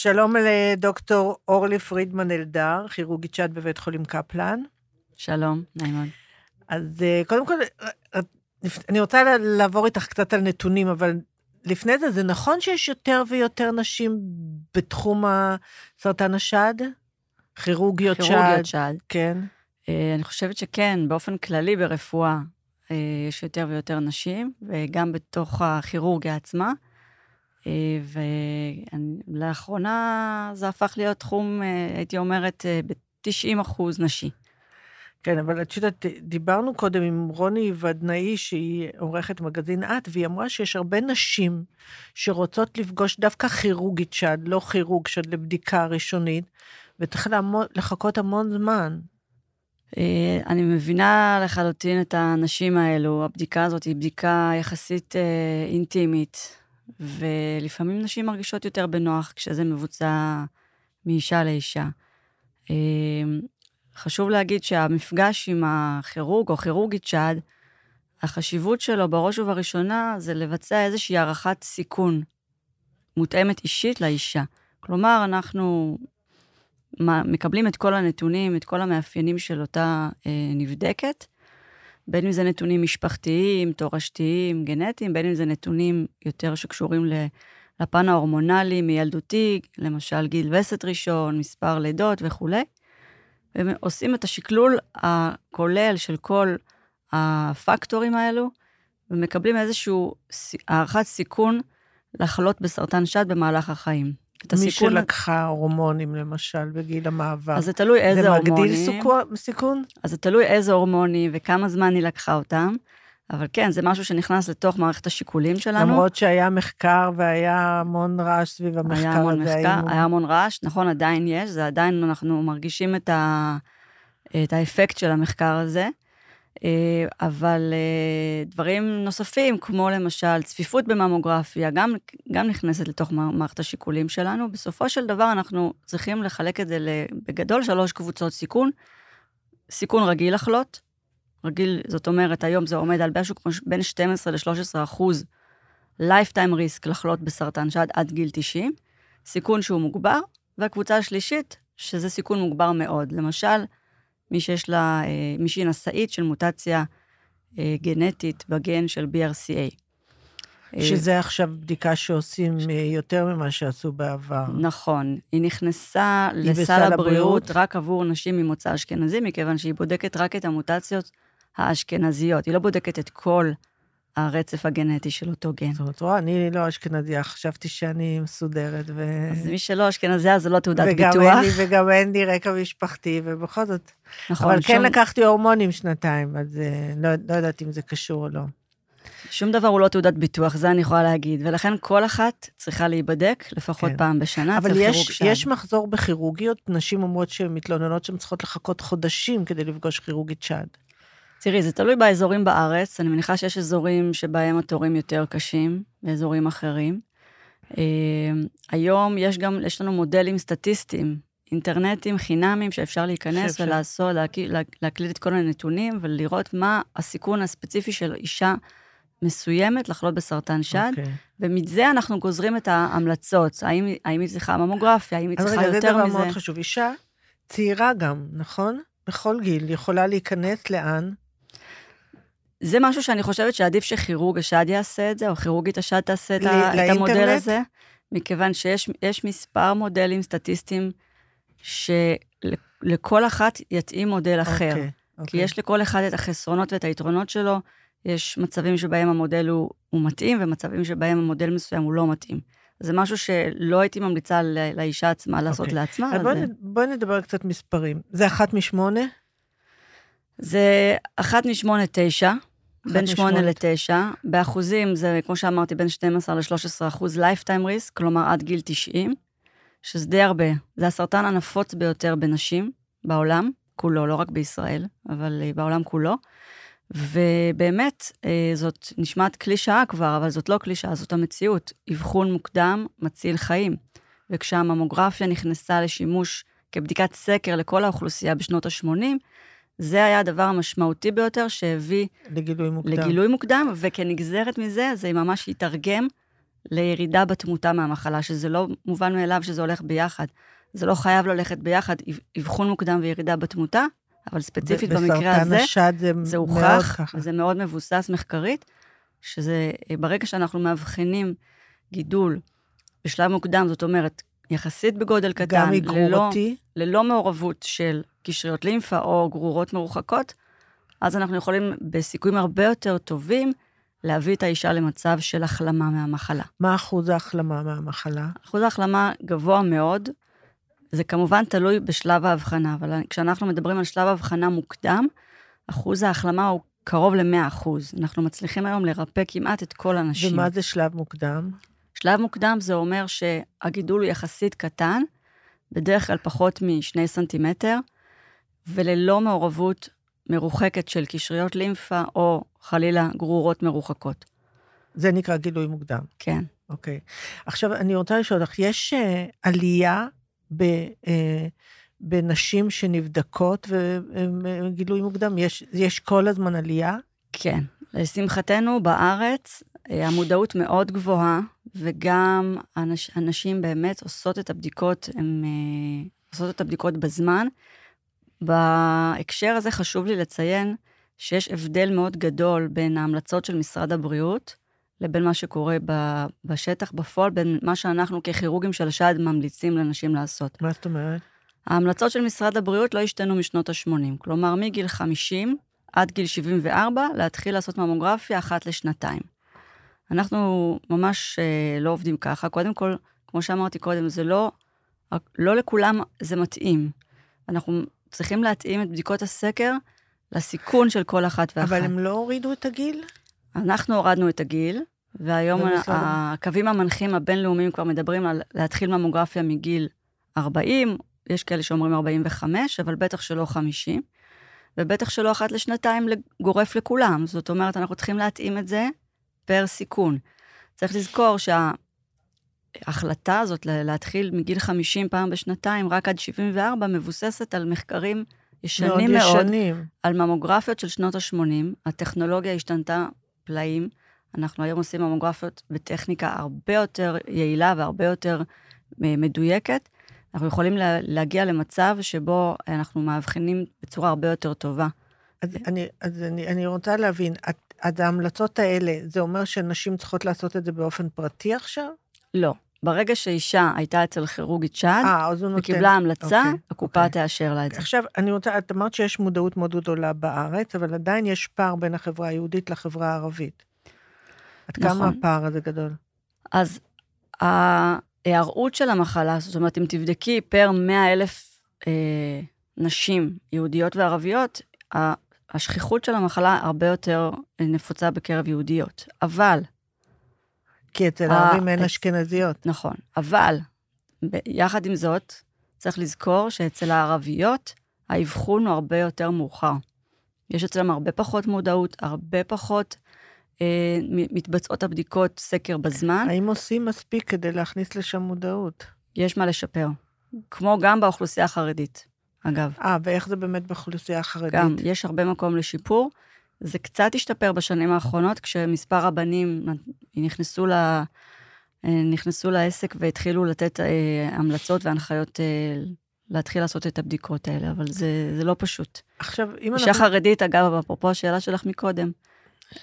שלום לדוקטור אורלי פרידמן אלדר, כירורגית שד בבית חולים קפלן. שלום, נעימון. אז אה, קודם כל, אה, אני רוצה לעבור איתך קצת על נתונים, אבל לפני זה, זה נכון שיש יותר ויותר נשים בתחום סרטן השד? כירורגיות שד? כירורגיות שד. כן. אה, אני חושבת שכן, באופן כללי ברפואה יש יותר ויותר נשים, וגם בתוך הכירורגיה עצמה. ולאחרונה זה הפך להיות תחום, הייתי אומרת, ב-90 אחוז נשי. כן, אבל את יודעת, דיברנו קודם עם רוני ודנאי, שהיא עורכת מגזין את, והיא אמרה שיש הרבה נשים שרוצות לפגוש דווקא כירורגית שד, לא כירוג שד לבדיקה ראשונית, וצריך לחכות המון זמן. אה, אני מבינה לחלוטין את האנשים האלו. הבדיקה הזאת היא בדיקה יחסית אה, אינטימית, ולפעמים נשים מרגישות יותר בנוח כשזה מבוצע מאישה לאישה. אה, חשוב להגיד שהמפגש עם הכירורג או כירורגית שד, החשיבות שלו בראש ובראשונה זה לבצע איזושהי הערכת סיכון מותאמת אישית לאישה. כלומר, אנחנו מקבלים את כל הנתונים, את כל המאפיינים של אותה אה, נבדקת, בין אם זה נתונים משפחתיים, תורשתיים, גנטיים, בין אם זה נתונים יותר שקשורים לפן ההורמונלי מילדותי, למשל גיל וסת ראשון, מספר לידות וכולי. ועושים את השקלול הכולל של כל הפקטורים האלו, ומקבלים איזושהי הערכת סיכון לחלות בסרטן שד במהלך החיים. מי הסיכון... שלקחה הורמונים, למשל, בגיל המעבר. אז זה תלוי איזה זה הורמונים. זה מגדיל סיכון? אז זה תלוי איזה הורמונים וכמה זמן היא לקחה אותם. אבל כן, זה משהו שנכנס לתוך מערכת השיקולים שלנו. למרות שהיה מחקר והיה המון רעש סביב המחקר היה המון הזה. מחקר, היה המון רעש, נכון, עדיין יש, זה עדיין, אנחנו מרגישים את, ה, את האפקט של המחקר הזה. אה, אבל אה, דברים נוספים, כמו למשל צפיפות בממוגרפיה, גם, גם נכנסת לתוך מערכת השיקולים שלנו. בסופו של דבר אנחנו צריכים לחלק את זה בגדול שלוש קבוצות סיכון. סיכון רגיל לחלות, רגיל, זאת אומרת, היום זה עומד על משהו כמו בין 12 ל-13 אחוז lifetime risk לחלות בסרטן שד עד גיל 90, סיכון שהוא מוגבר, והקבוצה השלישית, שזה סיכון מוגבר מאוד. למשל, מי שיש לה, אה, מי שהיא נשאית של מוטציה אה, גנטית בגן של BRCA. אה, שזה עכשיו בדיקה שעושים יותר ממה שעשו בעבר. נכון. היא נכנסה היא לסל הבריאות, הבריאות רק עבור נשים ממוצא אשכנזי, מכיוון שהיא בודקת רק את המוטציות האשכנזיות. היא לא בודקת את כל הרצף הגנטי של אותו גן. זאת אומרת, רואה, אני לא אשכנזיה, חשבתי שאני מסודרת. ו... אז מי שלא אשכנזיה זה לא תעודת וגם ביטוח. אין לי, וגם אין לי רקע משפחתי, ובכל זאת. נכון. אבל כן שום... לקחתי הורמונים שנתיים, אז אה, לא, לא יודעת אם זה קשור או לא. שום דבר הוא לא תעודת ביטוח, זה אני יכולה להגיד, ולכן כל אחת צריכה להיבדק לפחות כן. פעם בשנה אבל יש, יש מחזור בכירורגיות, נשים אומרות שהן מתלוננות שהן צריכות לחכות חודשים כדי לפגוש כירורגית שד. תראי, זה תלוי באזורים בארץ, אני מניחה שיש אזורים שבהם התורים יותר קשים, ואזורים אחרים. אה, היום יש גם, יש לנו מודלים סטטיסטיים, אינטרנטיים חינמיים שאפשר להיכנס שאפשר. ולעשות, להקליט את כל הנתונים ולראות מה הסיכון הספציפי של אישה מסוימת לחלות בסרטן שד, okay. אוקיי. ומזה אנחנו גוזרים את ההמלצות, האם, האם היא צריכה ממוגרפיה, האם היא צריכה יותר מזה. אז רגע, זה דבר מאוד חשוב. אישה צעירה גם, נכון? בכל גיל, יכולה להיכנס לאן? זה משהו שאני חושבת שעדיף שכירורג השד יעשה את זה, או כירורגית השד תעשה את, את המודל הזה, מכיוון שיש מספר מודלים סטטיסטיים שלכל אחת יתאים מודל אחר. Okay, אוקיי, okay. כי אוקיי. יש לכל אחד את החסרונות ואת היתרונות שלו. יש מצבים שבהם המודל הוא, הוא מתאים, ומצבים שבהם המודל מסוים הוא לא מתאים. זה משהו שלא הייתי ממליצה לאישה עצמה לעשות okay. אוקיי. לעצמה. אז בואי בוא נדבר קצת מספרים. זה אחת משמונה? זה אחת משמונה תשע. בין 8 ל-9. באחוזים זה, כמו שאמרתי, בין 12 ל-13 אחוז lifetime risk, כלומר עד גיל 90, שזה די הרבה. זה הסרטן הנפוץ ביותר בנשים בעולם, כולו, לא רק בישראל, אבל אה, בעולם כולו. ובאמת, אה, זאת נשמעת קלישאה כבר, אבל זאת לא קלישאה, זאת המציאות. אבחון מוקדם מציל חיים. וכשהממוגרפיה נכנסה לשימוש כבדיקת סקר לכל האוכלוסייה בשנות ה-80, זה היה הדבר המשמעותי ביותר שהביא לגילוי מוקדם. לגילוי מוקדם, וכנגזרת מזה, זה ממש התרגם לירידה בתמותה מהמחלה, שזה לא מובן מאליו שזה הולך ביחד. זה לא חייב ללכת ביחד, אבחון מוקדם וירידה בתמותה, אבל ספציפית במקרה הזה, השד זה, זה הוכח, וזה מאוד מבוסס מחקרית, שזה ברגע שאנחנו מאבחנים גידול בשלב מוקדם, זאת אומרת, יחסית בגודל קטן, ללא, ללא מעורבות של קשריות לימפה או גרורות מרוחקות, אז אנחנו יכולים בסיכויים הרבה יותר טובים להביא את האישה למצב של החלמה מהמחלה. מה אחוז ההחלמה מהמחלה? אחוז ההחלמה גבוה מאוד. זה כמובן תלוי בשלב ההבחנה, אבל כשאנחנו מדברים על שלב ההבחנה מוקדם, אחוז ההחלמה הוא קרוב ל-100 אנחנו מצליחים היום לרפא כמעט את כל הנשים. ומה זה שלב מוקדם? שלב מוקדם זה אומר שהגידול הוא יחסית קטן, בדרך כלל פחות משני סנטימטר, וללא מעורבות מרוחקת של קשריות לימפה, או חלילה גרורות מרוחקות. זה נקרא גילוי מוקדם. כן. אוקיי. עכשיו, אני רוצה לשאול אותך, יש uh, עלייה ב, uh, בנשים שנבדקות וגילוי מוקדם? יש, יש כל הזמן עלייה? כן. לשמחתנו, בארץ אה, המודעות מאוד גבוהה, וגם אנש, הנשים באמת עושות את הבדיקות, הן עושות את הבדיקות בזמן. בהקשר הזה חשוב לי לציין שיש הבדל מאוד גדול בין ההמלצות של משרד הבריאות לבין מה שקורה בשטח בפועל, בין מה שאנחנו ככירורגים של השד ממליצים לנשים לעשות. מה זאת אומרת? ההמלצות של משרד הבריאות לא השתנו משנות ה-80. כלומר, מגיל 50 עד גיל 74, להתחיל לעשות ממוגרפיה אחת לשנתיים. אנחנו ממש אה, לא עובדים ככה. קודם כל, כמו שאמרתי קודם, זה לא, לא לכולם זה מתאים. אנחנו צריכים להתאים את בדיקות הסקר לסיכון של כל אחת ואחת. אבל הם לא הורידו את הגיל? אנחנו הורדנו את הגיל, והיום לא הקווים המנחים הבינלאומיים כבר מדברים על להתחיל ממוגרפיה מגיל 40, יש כאלה שאומרים 45, אבל בטח שלא 50, ובטח שלא אחת לשנתיים גורף לכולם. זאת אומרת, אנחנו צריכים להתאים את זה פר סיכון. צריך לזכור שה... ההחלטה הזאת להתחיל מגיל 50 פעם בשנתיים, רק עד 74, מבוססת על מחקרים ישנים מאוד, מאוד ישנים. על ממוגרפיות של שנות ה-80. הטכנולוגיה השתנתה פלאים. אנחנו היום עושים ממוגרפיות בטכניקה הרבה יותר יעילה והרבה יותר אה, מדויקת. אנחנו יכולים להגיע למצב שבו אנחנו מאבחנים בצורה הרבה יותר טובה. אז אני, אז אני, אני רוצה להבין, את, אז ההמלצות האלה, זה אומר שנשים צריכות לעשות את זה באופן פרטי עכשיו? לא. ברגע שאישה הייתה אצל כירורגית שד, אה, וקיבלה המלצה, אוקיי, הקופה אוקיי. תאשר לה את זה. עכשיו, אני רוצה, את אמרת שיש מודעות מאוד גדולה בארץ, אבל עדיין יש פער בין החברה היהודית לחברה הערבית. עד נכון. כמה הפער הזה גדול? אז ההיערות של המחלה, זאת אומרת, אם תבדקי פר 100 אלף אה, נשים יהודיות וערביות, השכיחות של המחלה הרבה יותר נפוצה בקרב יהודיות. אבל כי אצל הערבים אין אשכנזיות. נכון, אבל יחד עם זאת, צריך לזכור שאצל הערביות האבחון הוא הרבה יותר מאוחר. יש אצלם הרבה פחות מודעות, הרבה פחות אה, מתבצעות הבדיקות סקר בזמן. האם עושים מספיק כדי להכניס לשם מודעות? יש מה לשפר, כמו גם באוכלוסייה החרדית, אגב. אה, ואיך זה באמת באוכלוסייה החרדית? גם, יש הרבה מקום לשיפור. זה קצת השתפר בשנים האחרונות, כשמספר הבנים נכנסו, ל... נכנסו לעסק והתחילו לתת אה, המלצות והנחיות אה, להתחיל לעשות את הבדיקות האלה, אבל זה, זה לא פשוט. עכשיו, אם אנחנו... אישה חרדית, אגב, אפרופו השאלה שלך מקודם,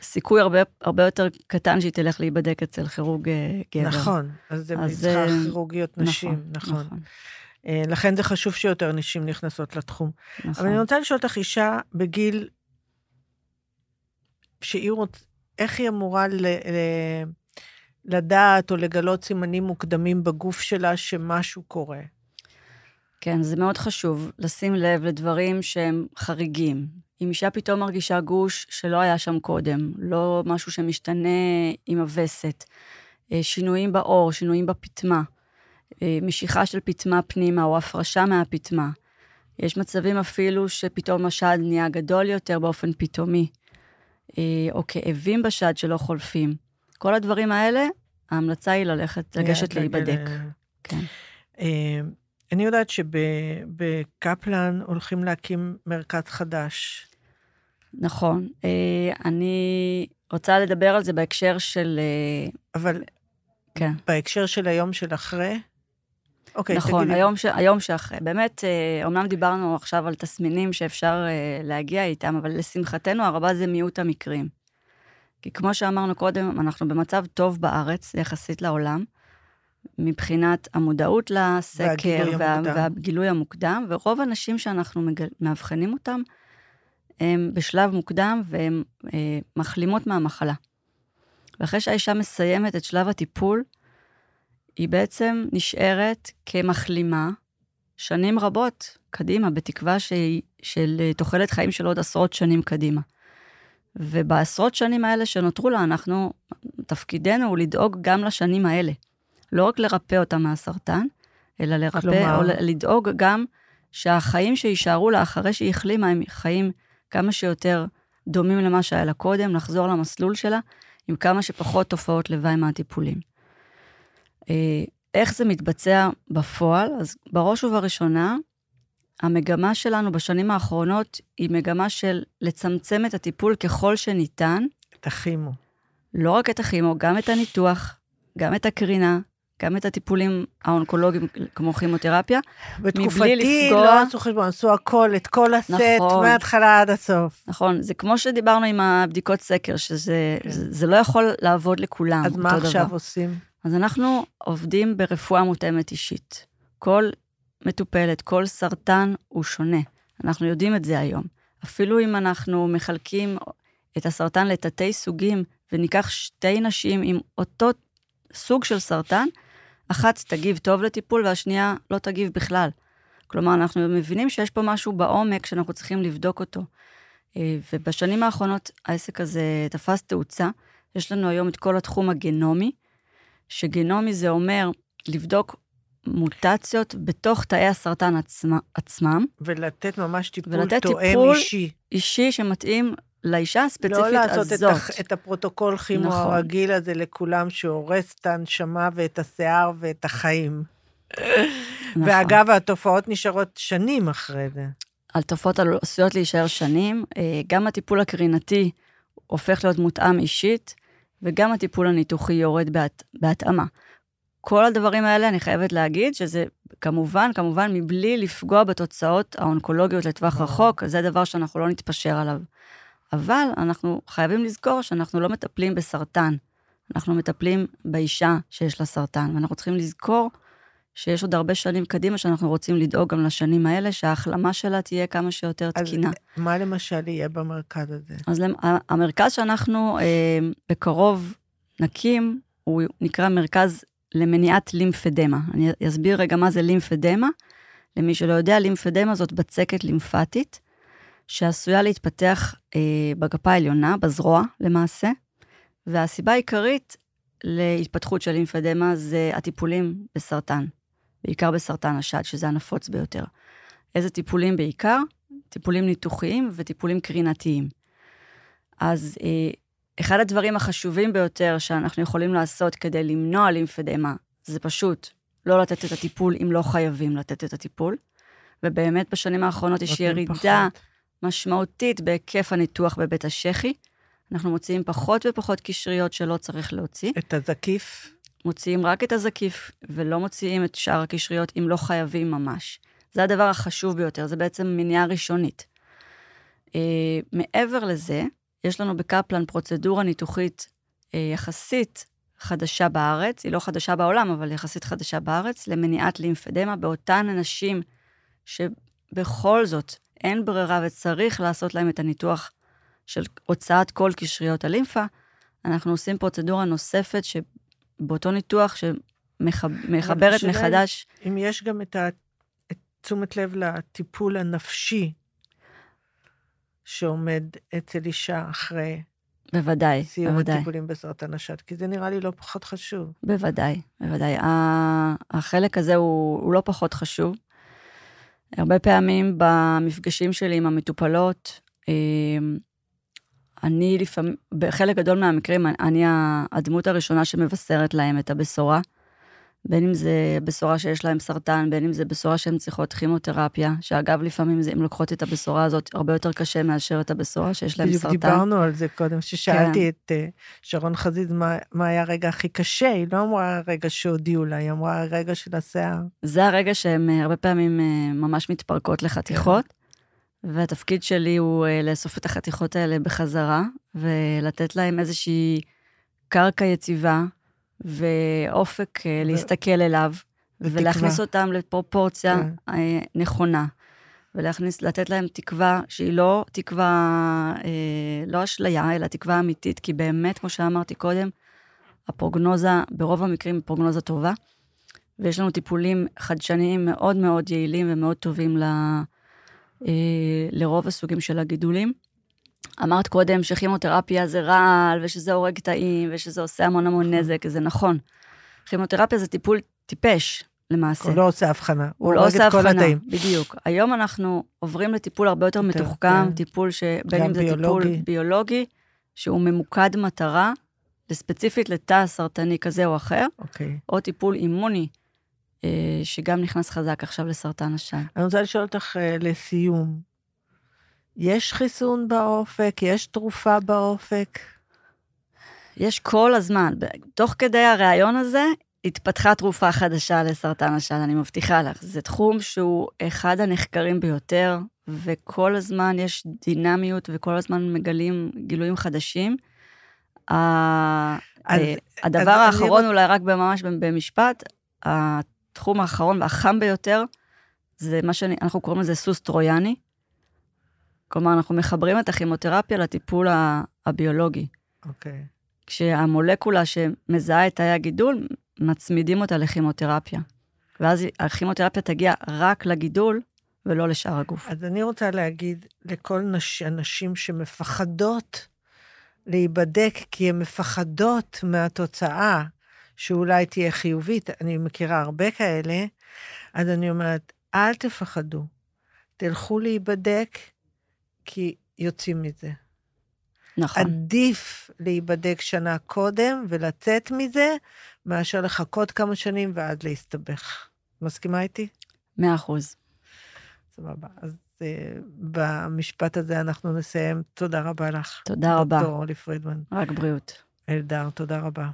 סיכוי הרבה, הרבה יותר קטן שהיא תלך להיבדק אצל כירורג אה, גבר. נכון, אז זה צריכה כירורגיות נשים, נכון. נכון. נכון. לכן זה חשוב שיותר נשים נכנסות לתחום. נכון. אבל אני רוצה לשאול אותך אישה בגיל שהיא רוצה, איך היא אמורה ל, ל, לדעת או לגלות סימנים מוקדמים בגוף שלה שמשהו קורה? כן, זה מאוד חשוב לשים לב לדברים שהם חריגים. אם אישה פתאום מרגישה גוש שלא היה שם קודם, לא משהו שמשתנה עם הווסת, אה, שינויים בעור, שינויים בפטמה, אה, משיכה של פטמה פנימה או הפרשה מהפטמה. יש מצבים אפילו שפתאום השד נהיה גדול יותר באופן פתאומי. אה, או כאבים בשד שלא חולפים. כל הדברים האלה, ההמלצה היא ללכת, לגשת להיבדק. כן. אה, אני יודעת שבקפלן הולכים להקים מרכז חדש. נכון. אה, אני רוצה לדבר על זה בהקשר של... אבל כן. בהקשר של היום של אחרי? אוקיי, נכון, תגידי. היום, ש... היום שאחרי. באמת, אה, אומנם דיברנו עכשיו על תסמינים שאפשר אה, להגיע איתם, אבל לשמחתנו הרבה זה מיעוט המקרים. כי כמו שאמרנו קודם, אנחנו במצב טוב בארץ יחסית לעולם, מבחינת המודעות לסקר והגילוי וה... המוקדם. והגילוי המוקדם, ורוב הנשים שאנחנו מגל... מאבחנים אותם, הם בשלב מוקדם והן אה, מחלימות מהמחלה. ואחרי שהאישה מסיימת את שלב הטיפול, היא בעצם נשארת כמחלימה שנים רבות קדימה, בתקווה שהיא, של אה, תוחלת חיים של עוד עשרות שנים קדימה. ובעשרות שנים האלה שנותרו לה, אנחנו, תפקידנו הוא לדאוג גם לשנים האלה. לא רק לרפא אותה מהסרטן, אלא לרפא, כלומר? או לדאוג גם שהחיים שיישארו לה אחרי שהיא החלימה הם חיים כמה שיותר דומים למה שהיה לה קודם, לחזור למסלול שלה עם כמה שפחות תופעות לוואי מהטיפולים. אה, איך זה מתבצע בפועל? אז בראש ובראשונה, המגמה שלנו בשנים האחרונות היא מגמה של לצמצם את הטיפול ככל שניתן, תחימו. לא רק את הכימו, גם את הניתוח, גם את הקרינה, גם את הטיפולים האונקולוגיים כמו כימותרפיה. בתקופתי לפגוע- לא עשו חשבון, עשו הכל, את כל הסט, נכון. מההתחלה עד הסוף. נכון, זה כמו שדיברנו עם הבדיקות סקר, שזה כן. זה, זה לא יכול לעבוד לכולם, אז מה עכשיו דבר. עושים? אז אנחנו עובדים ברפואה מותאמת אישית. כל מטופלת, כל סרטן הוא שונה. אנחנו יודעים את זה היום. אפילו אם אנחנו מחלקים את הסרטן לתתי סוגים, וניקח שתי נשים עם אותו סוג של סרטן, אחת תגיב טוב לטיפול והשנייה לא תגיב בכלל. כלומר, אנחנו מבינים שיש פה משהו בעומק שאנחנו צריכים לבדוק אותו. אה, ובשנים האחרונות העסק הזה תפס תאוצה. יש לנו היום את כל התחום הגנומי, שגנומי זה אומר לבדוק מוטציות בתוך תאי הסרטן עצמה, עצמם, ולתת ממש טיפול ולתת תואם טיפול אישי. אישי שמתאים לאישה הספציפית לא לעשות את, הזאת. הח, את הפרוטוקול כימו נכון. הרגיל הזה לכולם, שהורס את הנשמה ואת השיער ואת החיים. נכון. ואגב, התופעות נשארות שנים אחרי זה. על תופעות עלו- עשויות להישאר שנים. אה, גם הטיפול הקרינתי הופך להיות מותאם אישית, וגם הטיפול הניתוחי יורד בהת, בהתאמה. כל הדברים האלה, אני חייבת להגיד שזה כמובן, כמובן, מבלי לפגוע בתוצאות האונקולוגיות לטווח רחוק, זה דבר שאנחנו לא נתפשר עליו. אבל אנחנו חייבים לזכור שאנחנו לא מטפלים בסרטן, אנחנו מטפלים באישה שיש לה סרטן, ואנחנו צריכים לזכור שיש עוד הרבה שנים קדימה שאנחנו רוצים לדאוג גם לשנים האלה, שההחלמה שלה תהיה כמה שיותר אז תקינה. מה למשל יהיה במרכז הזה? אז למ- המרכז שאנחנו אה, בקרוב נקים, הוא נקרא מרכז למניעת לימפדמה. אני אסביר רגע מה זה לימפדמה. למי שלא יודע, לימפדמה זאת בצקת לימפטית, שעשויה להתפתח אה, בגפה העליונה, בזרוע למעשה, והסיבה העיקרית להתפתחות של לימפדמה זה הטיפולים בסרטן, בעיקר בסרטן השד, שזה הנפוץ ביותר. איזה טיפולים בעיקר? טיפולים ניתוחיים וטיפולים קרינתיים. אז אה, אחד הדברים החשובים ביותר שאנחנו יכולים לעשות כדי למנוע לימפדמה, זה פשוט לא לתת את הטיפול אם לא חייבים לתת את הטיפול. ובאמת בשנים האחרונות יש ירידה פחות. משמעותית בהיקף הניתוח בבית השחי. אנחנו מוציאים פחות ופחות קשריות שלא צריך להוציא. את הזקיף? מוציאים רק את הזקיף, ולא מוציאים את שאר הקשריות אם לא חייבים ממש. זה הדבר החשוב ביותר, זה בעצם מניעה ראשונית. אה, מעבר לזה, יש לנו בקפלן פרוצדורה ניתוחית אה, יחסית חדשה בארץ, היא לא חדשה בעולם, אבל יחסית חדשה בארץ, למניעת לימפדמה באותן אנשים שבכל זאת אין ברירה וצריך לעשות להם את הניתוח של הוצאת כל קשריות הלימפה, אנחנו עושים פרוצדורה נוספת שבאותו ניתוח שמחברת מחדש, אם יש גם את, ה... את תשומת לב לטיפול הנפשי שעומד אצל אישה אחרי בוודאי, סיום בוודאי, הטיפולים בסרטן השד, כי זה נראה לי לא פחות חשוב. בוודאי, בוודאי. החלק הזה הוא, הוא לא פחות חשוב. הרבה פעמים במפגשים שלי עם המטופלות, אה, אני לפעמים, בחלק גדול מהמקרים, אני הדמות הראשונה שמבשרת להם את הבשורה. בין אם זה בשורה שיש להם סרטן, בין אם זה בשורה שהן צריכות כימותרפיה, שאגב, לפעמים הן לוקחות את הבשורה הזאת הרבה יותר קשה מאשר את הבשורה שיש להם סרטן. בדיוק דיברנו על זה קודם, ששאלתי כן. את uh, שרון חזיז מה, מה היה הרגע הכי קשה, היא לא אמרה הרגע שהודיעו לה, היא אמרה הרגע של השיער. זה הרגע שהן הרבה פעמים ממש מתפרקות לחתיכות. והתפקיד שלי הוא uh, לאסוף את החתיכות האלה בחזרה, ולתת להם איזושהי קרקע יציבה ואופק uh, להסתכל אליו, ותקווה. ולהכניס אותם לפרופורציה כן. uh, נכונה. ולהכניס, לתת להם תקווה שהיא לא תקווה, אה, לא אשליה, אלא תקווה אמיתית, כי באמת, כמו שאמרתי קודם, הפרוגנוזה, ברוב המקרים היא פרוגנוזה טובה, ויש לנו טיפולים חדשניים מאוד מאוד יעילים ומאוד טובים ל, אה, לרוב הסוגים של הגידולים. אמרת קודם שכימותרפיה זה רעל, ושזה הורג תאים, ושזה עושה המון המון נזק, זה נכון. כימותרפיה זה טיפול טיפש, למעשה. הוא לא עושה הבחנה, הוא, לא עושה הבחנה, בדיוק. היום אנחנו עוברים לטיפול הרבה יותר מתוחכם, כן. טיפול שבין אם זה. טיפול ביולוגי, שהוא ממוקד מטרה, וספציפית לתא סרטני כזה או אחר, אוקיי. או טיפול אימוני, אה, שגם נכנס חזק עכשיו לסרטן השד. אני רוצה לשאול אותך אה, לסיום, יש חיסון באופק? יש תרופה באופק? יש כל הזמן. תוך כדי הריאיון הזה, התפתחה תרופה חדשה לסרטן השד, אני מבטיחה לך. זה תחום שהוא אחד הנחקרים ביותר, וכל הזמן יש דינמיות וכל הזמן מגלים גילויים חדשים. אז, הדבר אז האחרון, אני... אולי רק ממש במשפט, התחום האחרון והחם ביותר, זה מה שאנחנו קוראים לזה סוס טרויאני. כלומר, אנחנו מחברים את הכימותרפיה לטיפול הביולוגי. אוקיי. Okay. כשהמולקולה שמזהה את תאי הגידול, מצמידים אותה לכימותרפיה. ואז הכימותרפיה תגיע רק לגידול ולא לשאר הגוף. אז אני רוצה להגיד לכל נש... הנשים שמפחדות להיבדק כי הן מפחדות מהתוצאה שאולי תהיה חיובית, אני מכירה הרבה כאלה, אז אני אומרת, אל תפחדו, תלכו להיבדק, כי יוצאים מזה. נכון. עדיף להיבדק שנה קודם ולצאת מזה, מאשר לחכות כמה שנים ואז להסתבך. מסכימה איתי? מאה אחוז. סבבה. אז uh, במשפט הזה אנחנו נסיים. תודה רבה לך. תודה רבה. דוקטור אורלי פרידמן. רק בריאות. אלדר, תודה רבה.